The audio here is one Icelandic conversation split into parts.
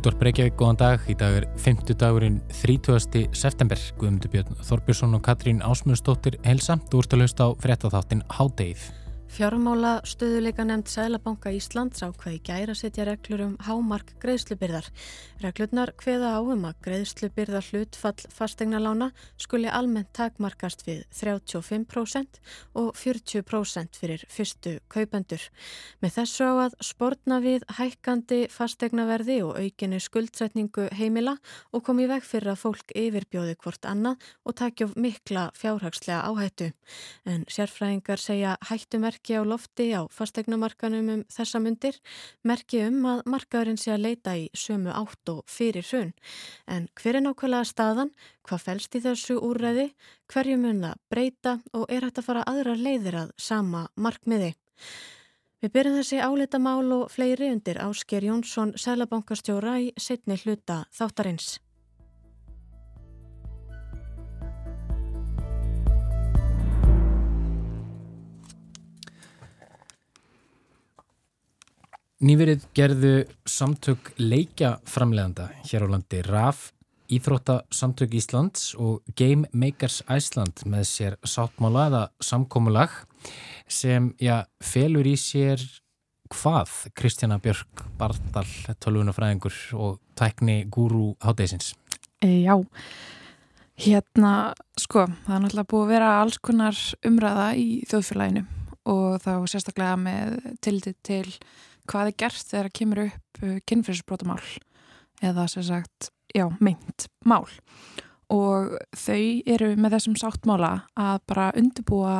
Útvarp Reykjavík, góðan dag. Í dag er 50 dagurinn 30. september. Guðmundur Björn Þorbjörnsson og Katrín Ásmundsdóttir helsa. Þú ert að lausta á fréttatháttin Hádeið. Fjármála stöðuleika nefnd Sælabanka Íslands ákveði gæra setja reglur um hámark greiðslubyrðar. Reglurnar hveða á um að greiðslubyrðar hlutfall fastegnalána skuli almennt takmarkast við 35% og 40% fyrir fyrstu kaupendur. Með þessu á að spórna við hækkandi fastegnaverði og aukinni skuldsetningu heimila og komi veg fyrir að fólk yfirbjóði hvort annað og takja mikla fjárhagslega áhættu. En sérfræðingar segja hættumerk merki á lofti á fastegnumarkanum um þessa myndir, merki um að markaðurinn sé að leita í sömu átt og fyrir hrun. En hver er nákvæmlega staðan, hvað fælst í þessu úrreði, hverju mun að breyta og er hægt að fara aðra leiðir að sama markmiði? Við byrjum þessi álita mál og fleiri undir Ásker Jónsson, sælabankastjóra í setni hluta þáttarins. Nýverið gerðu samtök leikjaframleganda hér á landi RAF, Íþróttasamtök Íslands og Game Makers Iceland með sér sáttmála eða samkómulag sem já, felur í sér hvað Kristjana Björk Bardal, tölvunafræðingur og tækni gúru hátdeisins? E, já, hérna sko, það er náttúrulega búið að vera alls konar umræða í þjóðfélaginu og þá sérstaklega með tildi til hvað er gert þegar það kemur upp uh, kynfyrirsbrótamál eða sem sagt, já, meint mál. Og þau eru með þessum sáttmála að bara undirbúa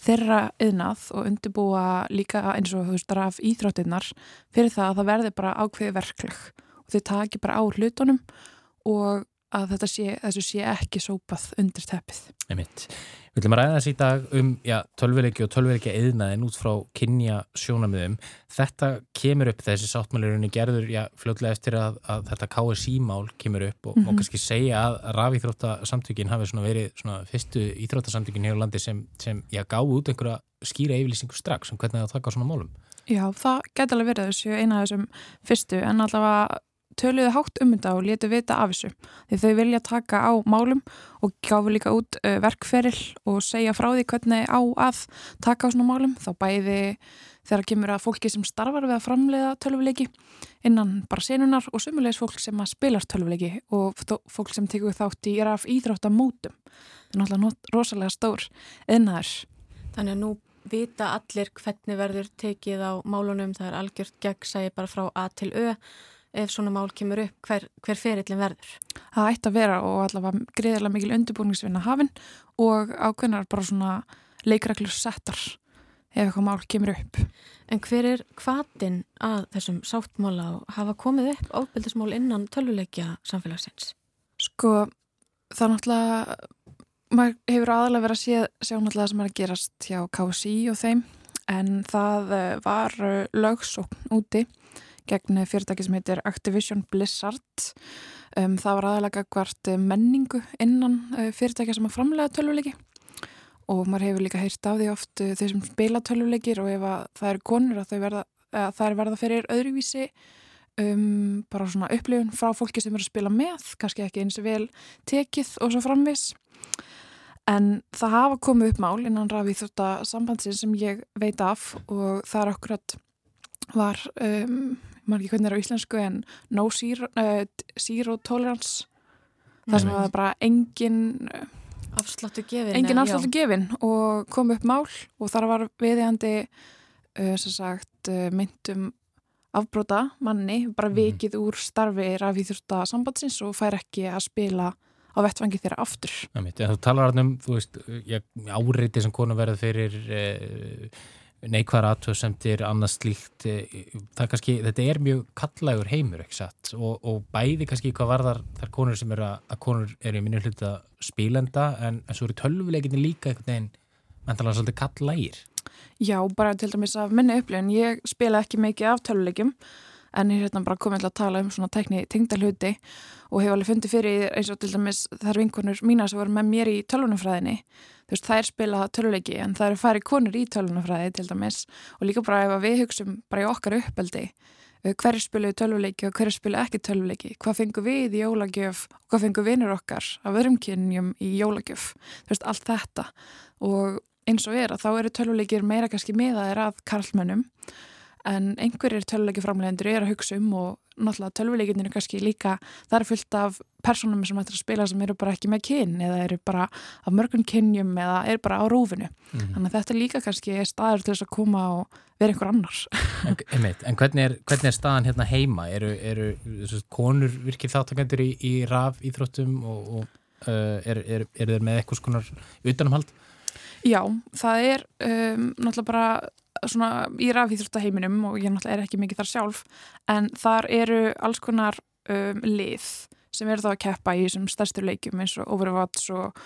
þeirra yðnað og undirbúa líka eins og þú veist raf íþróttinnar fyrir það að það verði bara ákveði verkleg og þau taki bara á hlutunum og að þetta sé, þessu sé ekki sópað undir teppið. Einmitt. Við viljum að ræða þessi í dag um tölvileiki og tölvileiki eðnaðin út frá kynja sjónamiðum. Þetta kemur upp þessi sáttmálurinn gerður já, fljóðlega eftir að, að þetta KSI-mál kemur upp og mm -hmm. má kannski segja að rafíþróttasamtökin hafi svona verið svona fyrstu íþróttasamtökin hér á landi sem, sem já, gáði út einhverja skýra yfirlýsingu strax um hvernig það taka á svona málum. Já, það geti alveg verið þessu eina af þessum fyrstu en allavega töluðu hátt um þetta og letu vita af þessu. Því þau vilja taka á málum og gáfu líka út uh, verkferil og segja frá því hvernig á að taka á svona málum. Þá bæði þegar kemur að fólki sem starfar við að framleiða tölvuleiki innan bara senunar og sumulegis fólk sem að spilast tölvuleiki og fólk sem tekur þátt í raf íþráttamótum það er náttúrulega rosalega stór eðnaður Þannig að nú vita allir hvernig verður tekið á málunum. Það er algjört gegn segi bara frá A til Ö ef svona mál kemur upp hver, hver ferillin verður? Það ætti að vera og allavega greiðilega mikil undirbúningsvinna hafinn og ákveðnar bara svona leikreglur settar ef eitthvað mál kemur upp. En hver er hvaðin að þessum sáttmála hafa komið upp ábyldismál innan tölvuleikja samfélagsins? Sko, það er náttúrulega, maður hefur aðalega verið að sé, sjá náttúrulega það sem er að gerast hjá KSI og þeim en það eh, var eh, lögsókn úti gegn fyrirtæki sem heitir Activision Blizzard. Um, það var aðalega hvert menningu innan uh, fyrirtæki sem að framlega tölvuleiki og maður hefur líka heyrt af því oft uh, þau sem spila tölvuleikir og ef það eru konur að verða, að það er verða fyrir öðruvísi um, bara svona upplifun frá fólki sem eru að spila með, kannski ekki eins og vel tekið og svo framvis. En það hafa komið upp mál innan rafið þetta sambandsinn sem ég veit af og það er okkur að var um, maður ekki hvernig það er á íslensku en no zero, uh, zero tolerance þar sem það er bara engin uh, afsláttu gefin engin afsláttu gefin og kom upp mál og þar var viðjandi uh, sem sagt uh, myndum afbróta manni, bara mhm. vikið úr starfi rafíþjórsta sambandsins og fær ekki að spila á vettfangi þeirra aftur. Það talar um, þú veist, áriði sem konu verður fyrir eh, neikværa aðtöðsendir, annars slíkt eh, það kannski, þetta er mjög kallægur heimur, ekki satt? Og, og bæði kannski hvað varðar þar konur sem eru að, að konur eru í minni hluta spílenda en, en svo eru tölvuleikinni líka einhvern veginn, mentala svolítið kallægir Já, bara til dæmis af minni upplifin, ég spila ekki mikið af tölvuleikum en ég er hérna bara komið til að tala um svona tekni tengdalhuti og hef alveg fundið fyrir eins og til dæmis þar vinkonur mína sem voru með mér í tölvunumfræðinni þú veist þær spila töluleiki en það eru færi konur í tölvunumfræði til dæmis. Og líka bara ef við hugsim bara í okkar uppeldi uh, hverju spilu tölvuleiki og hverju spilu ekki tölvuleiki, hvað fengur við í jólagjöf og hvað fengur vinnur okkar af öðrum kynjum í jólagjöf, þú veist, allt þetta. Og eins og er að þá eru tölvuleikir meira kannski miðaðir að karlmönnum en einhverjir töluleiki framlegendur er að hugsa um og náttúrulega tölvuleikinir er kannski líka, það er fullt af personum sem ættir að spila sem eru bara ekki með kyn eða eru bara af mörgum kynjum eða eru bara á rófinu mm. þannig að þetta líka kannski er staður til þess að koma og vera einhver annars En, en hvernig, er, hvernig er staðan hérna heima? Eru, eru konur virkið þáttakendur í, í raf íþróttum og, og uh, eru er, er þeir með eitthvað skonar utanumhald? Já, það er um, náttúrulega bara svona í rafíþróttaheiminum og ég náttúrulega er ekki mikið þar sjálf en þar eru alls konar um, lið sem eru þá að keppa í þessum stærstur leikjum eins og Overwatch og,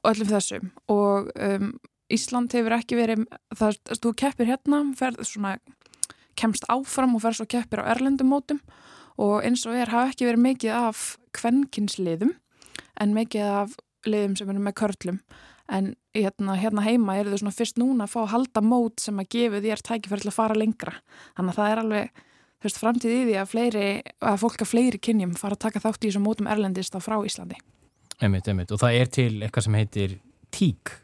og öllum þessum. Og um, Ísland hefur ekki verið það, þú keppir hérna ferð svona, kemst áfram og ferð svo keppir á erlendum mótum. Og eins og er hafa ekki verið mikið af kvenkinsliðum en mikið af liðum sem eru með körlum en hérna, hérna heima eru þau svona fyrst núna að fá að halda mót sem að gefa þér tækifæri til að fara lengra. Þannig að það er alveg, veist, framtíð í því að fleiri, að fólk að fleiri kynjum fara að taka þátt í þessum mótum erlendist á frá Íslandi. Emit, emit, og það er til eitthvað sem heitir TÍK.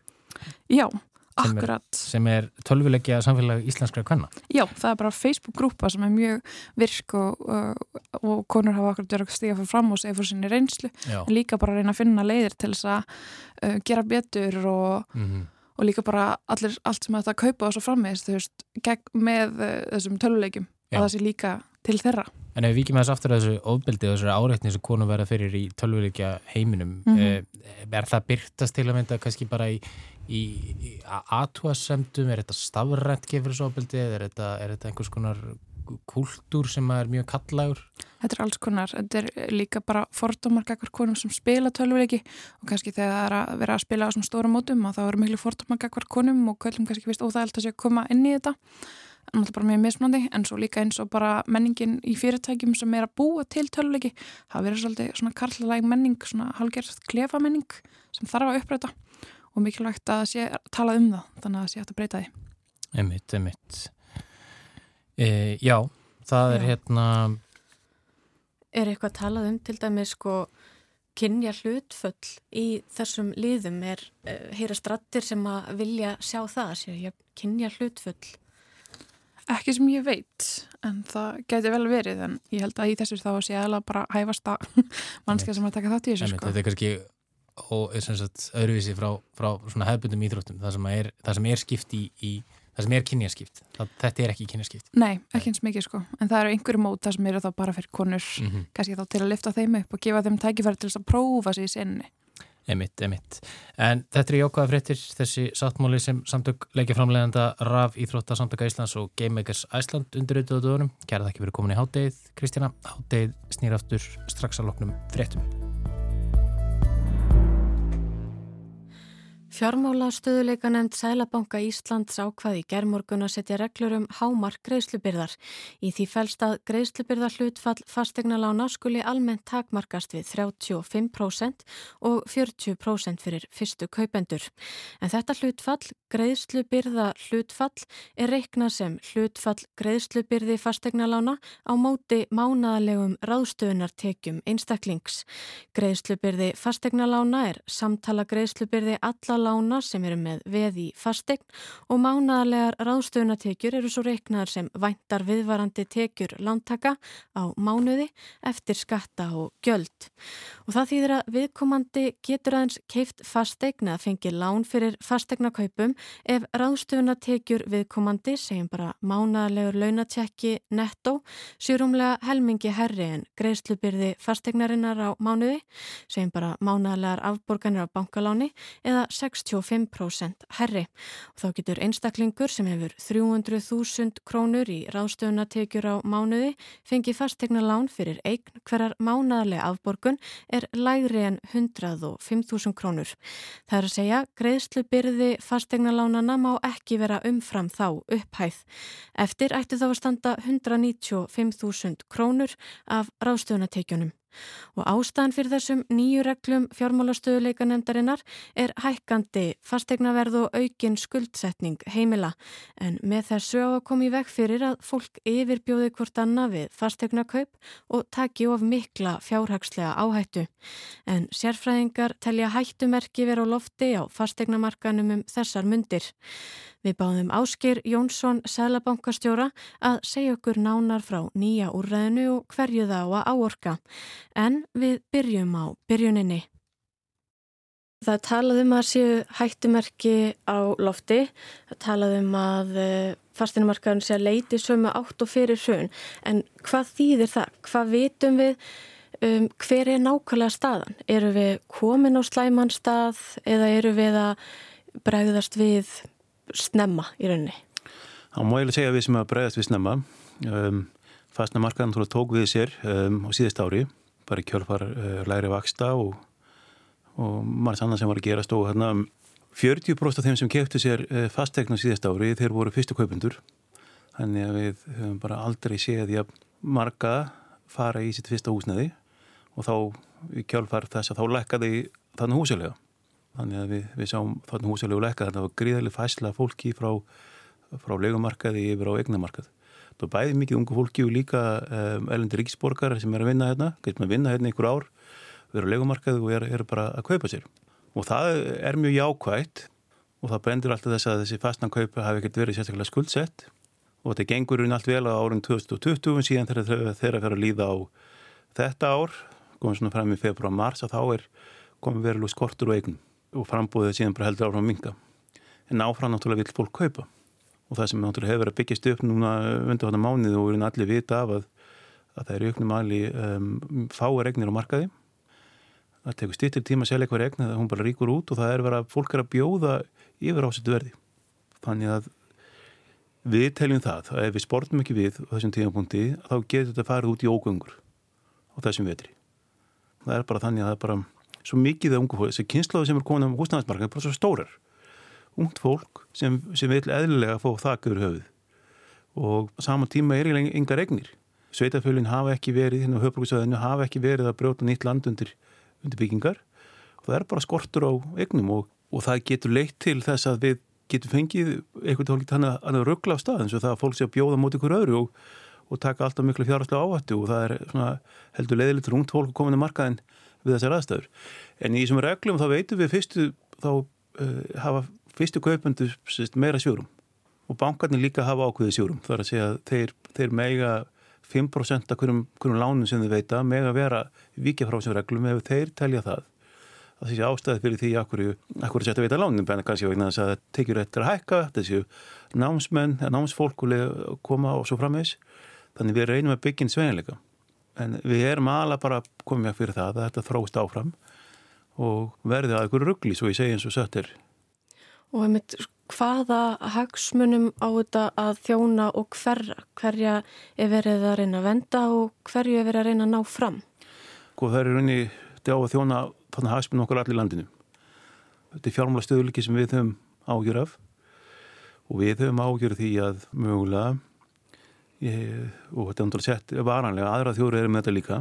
Já. Sem er, er tölvulegja samfélag íslenskra kvenna. Já, það er bara Facebook-grúpa sem er mjög virk og, og, og konur hafa akkurat verið að stiga fyrir fram og segja fyrir sinni reynslu. Já. En líka bara að reyna að finna leiðir til þess að uh, gera betur og, mm -hmm. og líka bara allir, allt sem þetta kaupa og svo frammeðist, með uh, þessum tölvulegjum. Að það sé líka til þeirra. En ef við vikið með þess aftur að þessu óbildi og þessu áreitni sem konur verða fyrir í tölvuleikja heiminum, mm -hmm. er það byrtast til að mynda kannski bara í í, í aðtúasemdum, er þetta stafrænt gefurinsofbildi eða er þetta, er þetta einhvers konar kultúr sem er mjög kallagur? Þetta er alls konar, þetta er líka bara fordómar kakvar konum sem spila tölvuleiki og kannski þegar það er að vera að spila á svona stóra mótum og þá eru miklu fordómar kakvar konum og kvöldum kannski vist óþægilt að sé að koma inn í þetta er bara mjög mismandi en svo líka eins og bara menningin í fyrirtækjum sem er að búa til tölvuleiki það verður svolítið svona karlæg menning svona halgerð klefa menning sem þarf að uppræta og mikilvægt að sé tala um það þannig að það sé hægt að breyta því. Emmitt, emmitt e, Já, það já. er hérna Er eitthvað að talað um til dæmis sko kynja hlutföll í þessum liðum? Er uh, heyra strattir sem að vilja sjá það séu kynja hlutföll Ekki sem ég veit en það getur vel verið en ég held að í þessu þá sé alveg bara hæfast að mannskja sem að taka þátt í þessu sko. Þetta er kannski og sagt öðruvísi frá, frá svona hefðbundum íþróttum það sem er, það sem er skipt í, í það sem er kynjaskipt, þetta er ekki kynjaskipt. Nei, ekki eins mikið sko. En það eru einhverju móta sem eru þá bara fyrir konur mm -hmm. kannski þá til að lifta þeim upp og gefa þeim tækifæri til að prófa sér í senni Emitt, emitt. En þetta er jákvæða fréttir þessi sáttmóli sem samtök leikja framleganda RAF Íþrótta samtöka Íslands og Gamemakers Æsland undir auðvitaðu döðunum. Kæra það ekki verið komin í háttegið Kristjana. Háttegið snýraftur strax að loknum fréttum. Fjármála stöðuleika nefnd Sælabanka Íslands ákvaði gerðmorgun að setja reglur um hámark greiðslubyrðar. Í því fælst að greiðslubyrðar hlutfall fastegna lána skuli almennt takmarkast við 35% og 40% fyrir fyrstu kaupendur. En þetta hlutfall, greiðslubyrða hlutfall, er reiknað sem hlutfall greiðslubyrði fastegna lána á móti mánaðalegum ráðstöðunartekjum einstaklings. Greiðslubyrði fastegna lána er samtala greiðslubyrði alla lána sem eru með veð í fastegn og mánaðarlegar ráðstöfunatekjur eru svo reiknaðar sem væntar viðvarandi tekjur lántaka á mánuði eftir skatta og gjöld. Og það þýðir að viðkomandi getur aðeins keift fastegn að fengi lán fyrir fastegnakaupum ef ráðstöfunatekjur viðkomandi, segjum bara mánaðarlegur launatjekki netto, sérumlega helmingi herri en greiðslubyrði fastegnarinnar á mánuði, segjum bara mánaðarlegar afborganir á bankaláni eða 6 65% herri og þá getur einstaklingur sem hefur 300.000 krónur í ráðstöfunatekjur á mánuði fengið fastegna lán fyrir eign hverjar mánaðarlega afborgun er lægri en 105.000 krónur. Það er að segja greiðslu byrði fastegna lánana má ekki vera umfram þá upphæð. Eftir ætti þá að standa 195.000 krónur af ráðstöfunatekjunum. Og ástæðan fyrir þessum nýju reglum fjármálastöðuleika nefndarinnar er hækkandi fastegnaverð og aukin skuldsetning heimila. En með þessu á að koma í veg fyrir að fólk yfirbjóði hvort annað við fastegnakaup og taki of mikla fjárhagslega áhættu. En sérfræðingar telja hættumerki vera á lofti á fastegnamarkanum um þessar myndir. Við báðum Áskir Jónsson, Sælabankastjóra, að segja okkur nánar frá nýja úrræðinu og hverju það á að áorka. En við byrjum á byrjuninni. Það talaðum að séu hættumerki á lofti. Það talaðum að eh, fastinumarkaðun sé að leiti sömu átt og fyrir hrun. En hvað þýðir það? Hvað vitum við? Um, hver er nákvæmlega staðan? Eru við komin á slæman stað eða eru við að bregðast við snemma í rauninni? Það má eiginlega segja að við sem að bregðast við snemma um, fastna markaðan tók við sér um, á síðast ári bara í kjölfar uh, læri vaksta og, og margir annan sem var að gerast og hérna 40% af þeim sem keftu sér uh, fastegna síðast ári þeir voru fyrstu kaupundur þannig að við höfum bara aldrei séð að marga fara í sitt fyrsta húsnaði og þá í kjálfar þess að þá lekkaði þannig húsilega Þannig að við, við sáum þarna húsalegu lekka þetta var gríðarlega fæsla fólki frá, frá legumarkaði yfir á egnamarkað. Það var bæði mikið ungu fólki og líka um, elendi ríksborgar sem er að vinna hérna, getur maður að vinna hérna einhver ár, vera á legumarkaði og er, er bara að kaupa sér. Og það er mjög jákvægt og það brendur alltaf þess að þessi fastnan kaupa hafi ekkert verið sérstaklega skuldsett og þetta gengur hún allt vel á árun 2020 síðan þegar þeirra fer að líða á þetta ár, komum svona fram í februar mars og þá er komið verilú skortur og eignum og frambúðið síðan bara heldur áfram minga. En áfram náttúrulega vil fólk kaupa og það sem náttúrulega hefur verið að byggjast upp núna undir þetta mánið og við allir vita af að, að það er auknum aðli um, fáir egnir á markaði. Það tekur stýttir tíma að selja eitthvað egna þegar hún bara ríkur út og það er verið að fólk er að bjóða yfir ásett verði. Þannig að við teljum það að ef við sportum ekki við á þessum tímapunkti þá getur þetta farið út í ógöngur á þessum vetri. Það er bara þannig að það er bara svo mikið af ungu fólk, þessi kynnslóðu sem er komin á húsnæðismarkaði er bara svo stórar ungt fólk sem, sem vil eðlilega fá þakkur höfuð og saman tíma er eiginlega yngar egnir sveitafölinn hafa ekki verið hérna á höfbruksöðinu hafa ekki verið að brjóta nýtt land undir, undir byggingar. Og það er bara skortur á egnum og, og það getur leitt til þess að við getum fengið eitthvað tólkt hann að ruggla á stað eins og það að fólk sé að bjóða mot ykkur öðru og, og taka alltaf miklu fjárhastlega áhættu. Og það er svona, heldur leiðilegt rungt fólk að koma inn í markaðin við þessar aðstæður. En í þessum reglum þá veitum við fyrstu, þá uh, hafa fyrstu kaupandu meira sjórum og bankarnir líka hafa ákveðið sjórum. Það er að segja að þeir, þeir mega 5% af hverjum, hverjum lánum sem þið veita mega vera vikið frá þessum reglum ef þeir telja það. Það sé ástæði fyrir því að hverju, setja veita lánum, en kannski vegna þess að það tekjur eftir að hækka, þessi námsmenn, námsfólk koma og svo framvegs. Þannig við reynum að byggja inn sveginleika en við erum alveg bara komið fyrir það að þetta þróst áfram og verði að ykkur ruggli svo ég segi eins og söttir Og einmitt, hvaða hagsmunum á þetta að þjóna og hverja, hverja er verið að reyna að venda og hverju er verið að reyna að ná fram? Góð, það er reyni á að þjóna þannig hagsmunum okkur allir landinu þetta er fjármála stöðuliki sem við höfum ágjur af og við höfum ágjur því að mögulega og þetta er náttúrulega sett varanlega, aðra þjóru eru með þetta líka.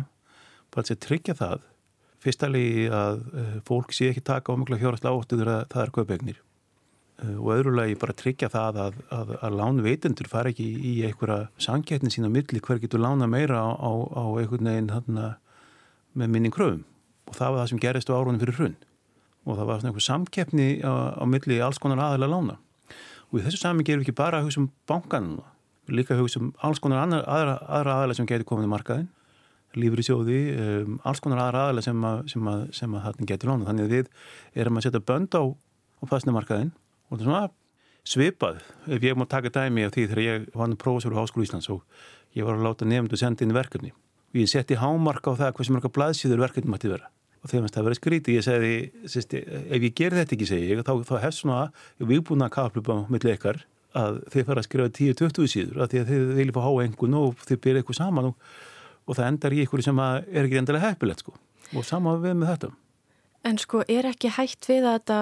Bara að tryggja það fyrstali að uh, fólk sé ekki taka ámugla fjárhastlega áttu þegar það er kaupegnir uh, og öðrulegi bara tryggja það að, að, að lánveitendur fara ekki í, einhverja sangjetnin sína milli hver getur lána meira á, á, á einhvern veginn þarna, með minning kröfum. Og það var það sem gerist á árunum fyrir hrunn og það var svona einhver samkeppni á, á milli alls konar aðalega lána. Og í þessu samin gerum við ekki bara að hugsa um bankanuna líka hugsa um alls konar aðra, aðra, aðra aðalega sem getur komið í markaðin lífur í sjóði, um, alls konar aðra aðalega sem að, sem að, sem að þetta getur lána þannig að við erum að setja bönd á á fastnemarkaðin og þetta er svona svipað, ef ég má taka dæmi af því þegar ég var hann prófessor á Háskólu Íslands og ég var að láta nefndu senda inn verkefni. Og ég setti hámarka á það hversu marga blaðsýður verkefni mætti vera. Og þegar það verið skríti, ég segði ef ég ger þetta ekki, segi ég, þá, þá hefst svona viðbúna kaplöpa millir ykkar að þið fara að skrifa 10-20 síður að að þið viljið fá háa engun og þið byrja eitthvað saman og, og það endar í eitthvað sem er ekki endilega heppilegt sko. Og sama við með þetta. En sko er ekki hægt við að þetta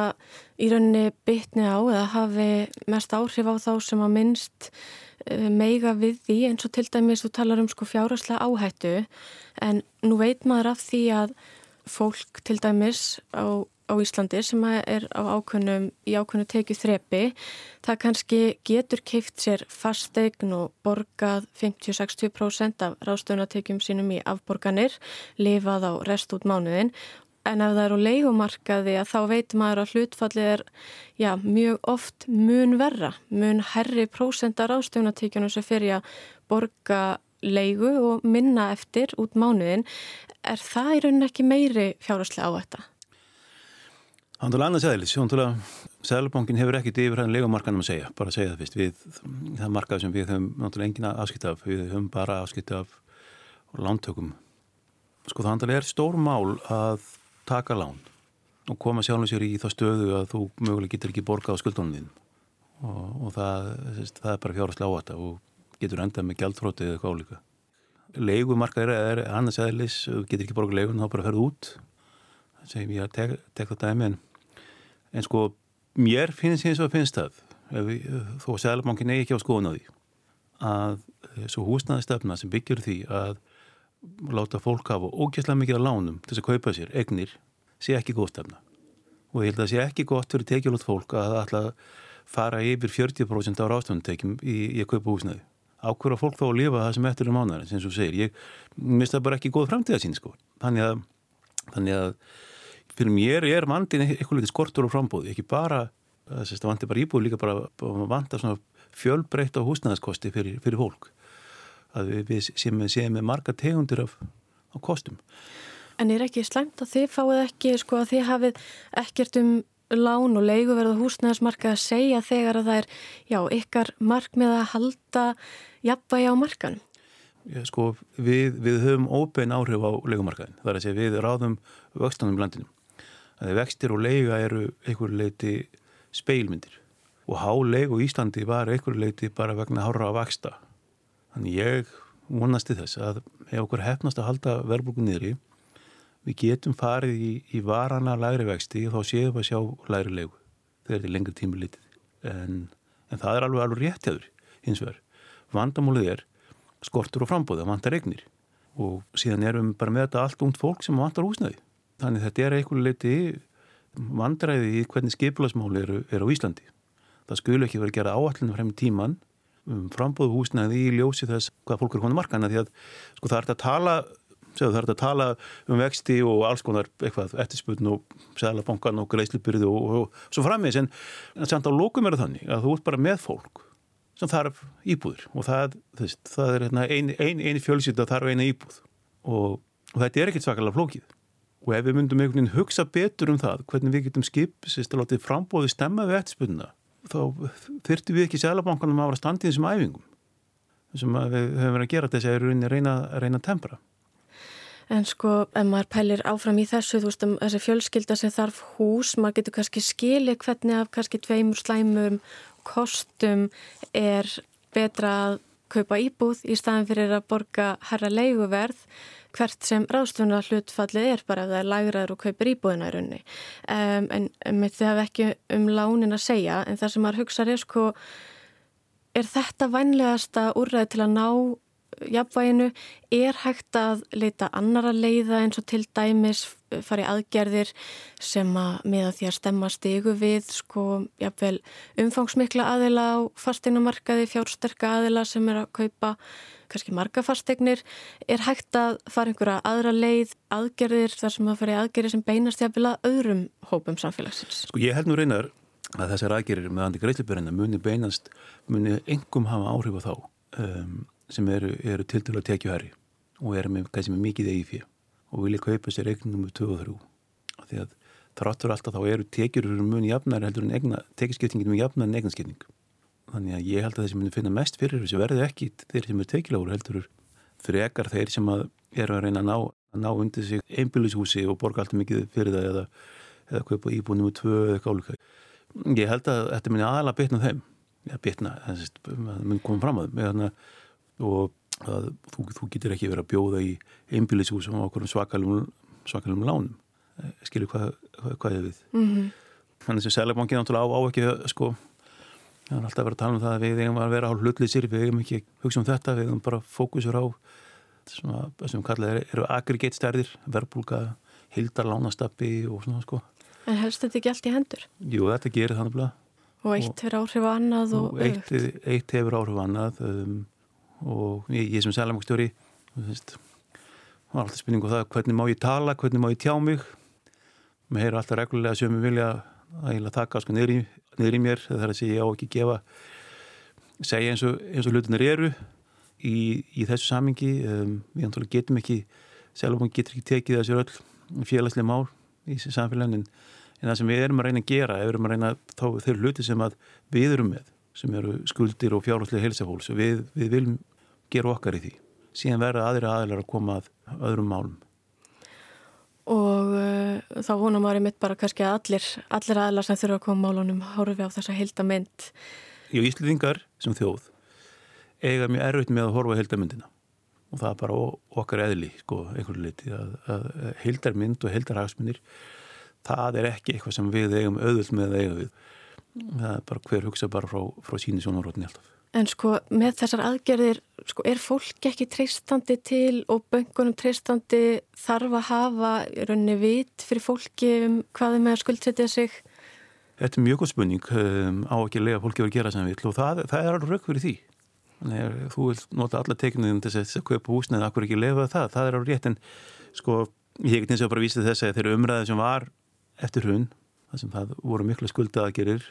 í rauninni bytni á eða hafi mest áhrif á þá sem að minnst uh, meiga við því? Eins og til dæmis þú talar um sko fjáraslega áhættu. En nú veit maður af því að fólk til dæmis á á Íslandi sem er á ákveðnum, í ákveðnu tekið þrepi, það kannski getur keift sér fastegn og borgað 50-60% af rástöðunatekjum sínum í afborganir, lifað á rest út mánuðin en ef það eru leikumarkaði að þá veit maður að hlutfallið er já, mjög oft mun verra, mun herri prósenda rástöðunatekjunum sem fyrir að borga leigu og minna eftir út mánuðin, er það í rauninni ekki meiri fjárhastlega á þetta? Það er annað segðlis, Sælubankin hefur ekkit yfir hann legumarkanum að segja, bara að segja það fyrst, við, það markað sem við höfum náttúrulega engin afskipt af, við höfum bara afskipt af lántökum. Sko það er stór mál að taka lán og koma sjálfum sér í það stöðu að þú mögulega getur ekki borgað á skuldunum þín og, og það, það er bara fjárhastlega á þetta og getur endað með gældfrótið eða eitthvað álíka. Legumarkað er, er annað segðlis, getur ekki borgað legun, þá bara ferðu út, það segjum ég að tek, tek en sko mér finnst eins og finnst það þó að Sælabankin eigi ekki á skoðun á því að eh, svo húsnaði stefna sem byggjur því að láta fólk hafa ógæslega mikið á lánum til þess að kaupa sér egnir sé ekki góð stefna. Og ég held að það sé ekki gott fyrir tekjulot fólk að alltaf fara yfir 40% á rástofnutekjum í, í að kaupa húsnaði ákveður að fólk þá að lifa það sem eftir um mánar sem þú segir, ég mista bara ekki góð framtíða sín sko, þannig að þannig að fyrir mér er vandin eitthvað litið skortur og frambóði, ekki bara það vandir bara íbúið líka bara vanda svona fjölbreytt á húsnæðaskosti fyrir, fyrir fólk. Að við, við séum, séum með marga tegundir af, af kostum. En er ekki slæmt að þið fáið ekki sko að þið hafið ekkert um lán og leiguverð og húsnæðismarka að segja þegar að það er já, ykkar mark með að halda jafnvægi á markan Já, sko, við, við höfum óbein áhrif á leikumarkaðin, þar að segja við ráðum vöxtanum landinum að vextir og leiga eru einhverju leiti speilmyndir og háleik og Íslandi var einhverju leiti bara vegna hára að vaksta þannig ég vonasti þess að ef okkur hefnast að halda verðbúku niðri við getum farið í, í varana læri vexti og þá séum við að sjá læri leiku þegar þetta er lengri tími litið. En, en það er alveg alveg réttjaður hins vegar. Vandamálið er skortur og frambóð það vantar eignir. Og síðan erum við bara með þetta allt ungt fólk sem vantar húsnæði Þannig þetta er einhverju leiti vandræði í hvernig skipilagsmáli eru, eru á Íslandi. Það skulu ekki verið að gera áallinu frem í tíman um frambóðu húsnaði í ljósi þess hvað fólk eru konar markana því að sko það ert að tala segðu, það ert að tala um vexti og alls konar eitthvað eftirsputn og seglabankan og greiðslubyrði og, og, og svo frammeins en, samt á lókum er það þannig að þú ert bara með fólk sem þarf íbúður og það, þess, það er eini ein, ein, ein fjölsýta þarf eina íbúð og, og þetta er ekkert svakalega flókið og ef við myndum einhvern veginn hugsa betur um það hvernig við getum skip sérst að látið frambóði stemma við eftirspunna þá þurftum við ekki selabankanum að vera standið þessum æfingum sem við höfum verið að gera þess að reyna, reyna að tempra. En sko, ef maður pælir áfram í þessu, þú veist, um þessi fjölskylda sem þarf hús, maður getur kannski skili hvernig af kannski tveimur slæmum kostum er betra að kaupa íbúð í staðin fyrir að borga herra leiguverð hvert sem ráðstöfuna hlutfallið er bara ef það er lagraður og kaupir íbúðina í raunni. Um, en mitt þið hafa ekki um lánin að segja en það sem maður hugsa er sko, er þetta vænlegasta úrræði til að ná jafnvæginu, er hægt að leita annara leiða eins og til dæmis fari aðgerðir sem að miða því að stemma stigu við sko jafnvel umfangsmikla aðila á fasteignamarkaði, fjársterka aðila sem er að kaupa kannski marga fasteignir, er hægt að fara einhverja aðra leið, aðgerðir þar sem að fara í aðgerðir sem beinast jafnvel að öðrum hópum samfélagsins? Sko ég held nú reynar að þessar aðgerðir með andi greiðlipurina muni beinast, muni engum hafa áhrif á þá. Um, sem eru, eru til til að tekja herri og eru með, kannski með mikið eigi fyrir og vilja kaupa sér eignum um 2 og 3 og því að þráttur alltaf þá eru tekjur muni jafnar heldur en tekjaskiptingin muni jafnar en eignaskipning þannig að ég held að þeir sem muni finna mest fyrir þessu verði ekki þeir sem eru tekjulegur heldur frekar þeir sem að eru að reyna að ná, að ná undir sig einbílushúsi og borga alltaf mikið fyrir það eða, eða kaupa íbúin um 2 eða káluka ég held að þetta muni aðalega bitna þeim. Ja, bitna, það mun koma fram að þeim og að þú, þú getur ekki verið að bjóða í einbílishúsum á okkur svakalum, svakalum lánum skilur hvað, hvað, hvað er við. Mm -hmm. Þannig sem Sælabankin á, á ekki sko, það er alltaf verið að tala um það að við eigum að vera á hlutlýsir, við eigum ekki hugsa um þetta, við eigum bara fókusur á svona, sem kallað er, eru aggregate stærðir, verbulga, hildar lánastappi og svona sko. En helst þetta ekki allt í hendur? Jú, þetta gerir þannig að Og eitt hefur áhrif á annað og, og eitt, eitt hefur áhrif á annað um, og ég, ég sem sælamangstjóri var alltaf spurning á það hvernig má ég tala, hvernig má ég tjá mig? Mér heyr alltaf reglulega sem ég vilja að ég taka sko niður í, niður í mér það er að segja ég á ekki gefa segja eins og, og hlutinir eru í, í þessu samingi um, við náttúrulega getum ekki sælamang getur ekki tekið þessu öll félagslega mál í þessu samfélagin en, það sem við erum að reyna að gera við erum að reyna þá þau hluti sem við erum með sem eru skuldir og fjárháslega helsefólks og við, við viljum gera okkar í því síðan verða aðri aðlar að koma að öðrum málum. Og uh, þá vonar maður einmitt bara kannski að allir, allir aðlar sem þurfa að koma málunum horfi á þessa heldamynd. Jú, Íslendingar sem þjóð eiga mjög erfitt með að horfa heldamyndina og það er bara okkar eðli, sko, einhverju liti að, að heldarmynd og heldarhagsmyndir það er ekki eitthvað sem við eigum auðvöld með að eiga við. Það er bara hver hugsa bara frá, frá síni sjónarótni alltaf. En sko með þessar aðgerðir, sko er fólk ekki treystandi til og böngunum treystandi þarf að hafa raunni vit fyrir fólki um hvað er með að skuldsetja sig? Þetta er mjög góð spurning um, á ekki að lega fólki að gera sem vil og það, það er alveg rauk fyrir því. Þannig að þú vil nota alla teiknum til þess að kaupa húsnið, akkur ekki lefa það, það er alveg rétt en sko ég hef eins og bara vísið þess að þeirra umræði sem var eftir hún, það sem það voru miklu skuldaðagerir,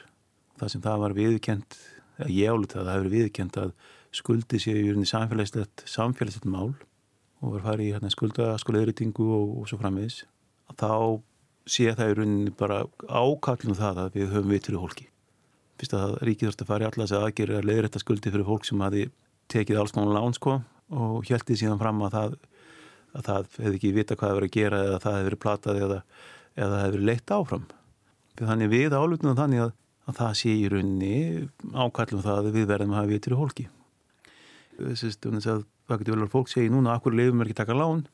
það sem það var viðkent ég álut að það hefur viðkjent að skuldi séu í samfélagslegt samfélagslegt mál og verður farið í hérna, skuldaskólaðuritingu og, og svo frammiðis þá sé það í rauninni bara ákallum það að við höfum vitur í hólki fyrst að ríkið þurfti að fara í alla þess að aðgerið að leiðrætta skuldi fyrir fólk sem hafi tekið alls konar lán sko og hjæltið síðan fram að það að það hefði ekki vita hvað það verið að gera eða það hefði verið platað eða, eða það hefði verið leitt áfram. Þannig við álutnum þannig að að það sé í rauninni ákallum það að við verðum að hafa vitur í hólki. Þess að það getur vel að fólk segja núna akkur leifum er ekki taka lán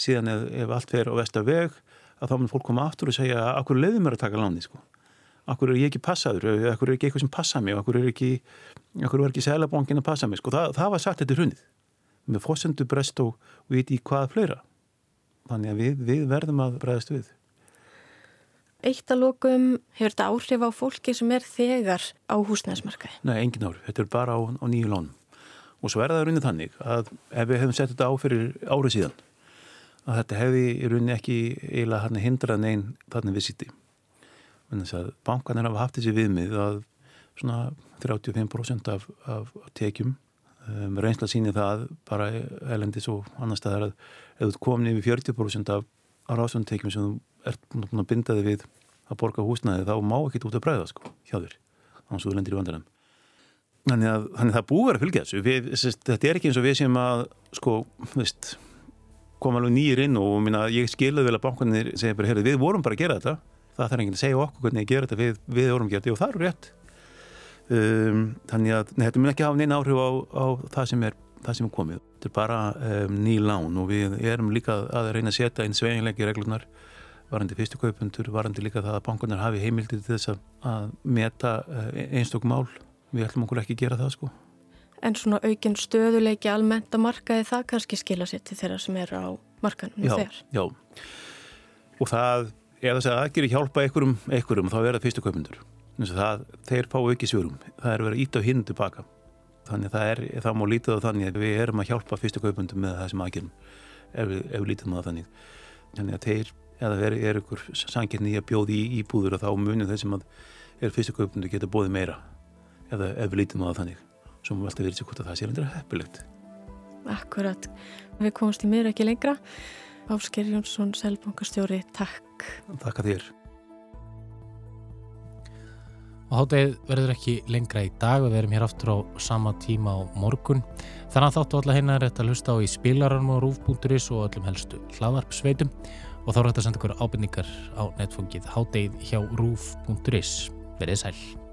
síðan ef, ef allt fer á vestaveg að þá mun fólk koma aftur og segja akkur leifum er að taka láni sko. Akkur er ég ekki passaður, akkur er ekki eitthvað sem passa mig, akkur er ekki, akkur er ekki selabankin að passa mig sko. Það, það var sagt þetta hrunnið með fósendu brest og viti hvað fleira. Þannig að við, við verðum að bregðast við eitt að lókum hefur þetta áhrif á fólki sem er þegar á húsnæðismarkaði? Nei, engin áhrif. Þetta er bara á, á nýju lónum. Og svo er það raunin þannig að ef við hefum sett þetta á fyrir árið síðan að þetta hefði raunin ekki eiginlega hindrað neinn þannig við sýtti. Þannig að bankanir hafa haft þessi viðmið að svona 35% af, af tekjum um, reynsla síni það bara elendis og annar staðar að ef þú komin yfir 40% af ráðsvöndtekjum sem þú ert búin að binda þig við að borga húsnæði þá má ekki út að bræða sko hjá þér á hans og þú lendir í vandarum þannig að, þannig að það búið að fylgja þessu. Við, þetta er ekki eins og við sem að sko, veist koma alveg nýjir inn og minna, ég skilaði vel að bankanir segja bara, heyrðu, við vorum bara að gera þetta. Það þarf enginn að segja okkur hvernig ég gera þetta við, við vorum að gera þetta og það eru rétt. Um, þannig að nei, þetta mun ekki hafa neina áhrif á, á það sem er það sem er komið. Þetta er bara um, ný lán og við erum líka að reyna að setja inn sveginleiki reglunar varandi fyrstu kaupundur, varandi líka það að bankunar hafi heimildi til þess að meta eh, einstaklega mál. Við ætlum okkur ekki að gera það sko. En svona aukinn stöðuleiki almennt að markaði það kannski skila sér til þeirra sem eru á markanum já, þegar? Já, og það, ef þess að aðgeri hjálpa einhverjum, einhverjum þá verða fyrstu kaupundur. Það, þeir fá auki svörum. Það er verið íta á hinn tilbaka. Þannig það er, það má lítið á þannig að við erum að hjálpa fyrstu kaupundum með það sem aðgerum ef, ef við lítum á það þannig. Þannig að þeir eða er, er ykkur sangirni að bjóði í íbúður og þá munum þeir sem er fyrstu kaupundu geta bóði meira. Eða ef við lítum á það þannig svo múum við alltaf verið sér hvort að það sé lendur heppilegt. Akkurat, við komumst í mér ekki lengra. Ásker Jónsson, Selbankastjóri, takk. Takk að þér. Og háttegið verður ekki lengra í dag, við verum hér aftur á sama tíma á morgun. Þannig að þáttu alla hérna er þetta að hlusta á í spilarann og rúf.is og öllum helstu hlaðvarpsveitum og þá er þetta að senda ykkur ábyrningar á netfungið háttegið hjá rúf.is. Verðið sæl.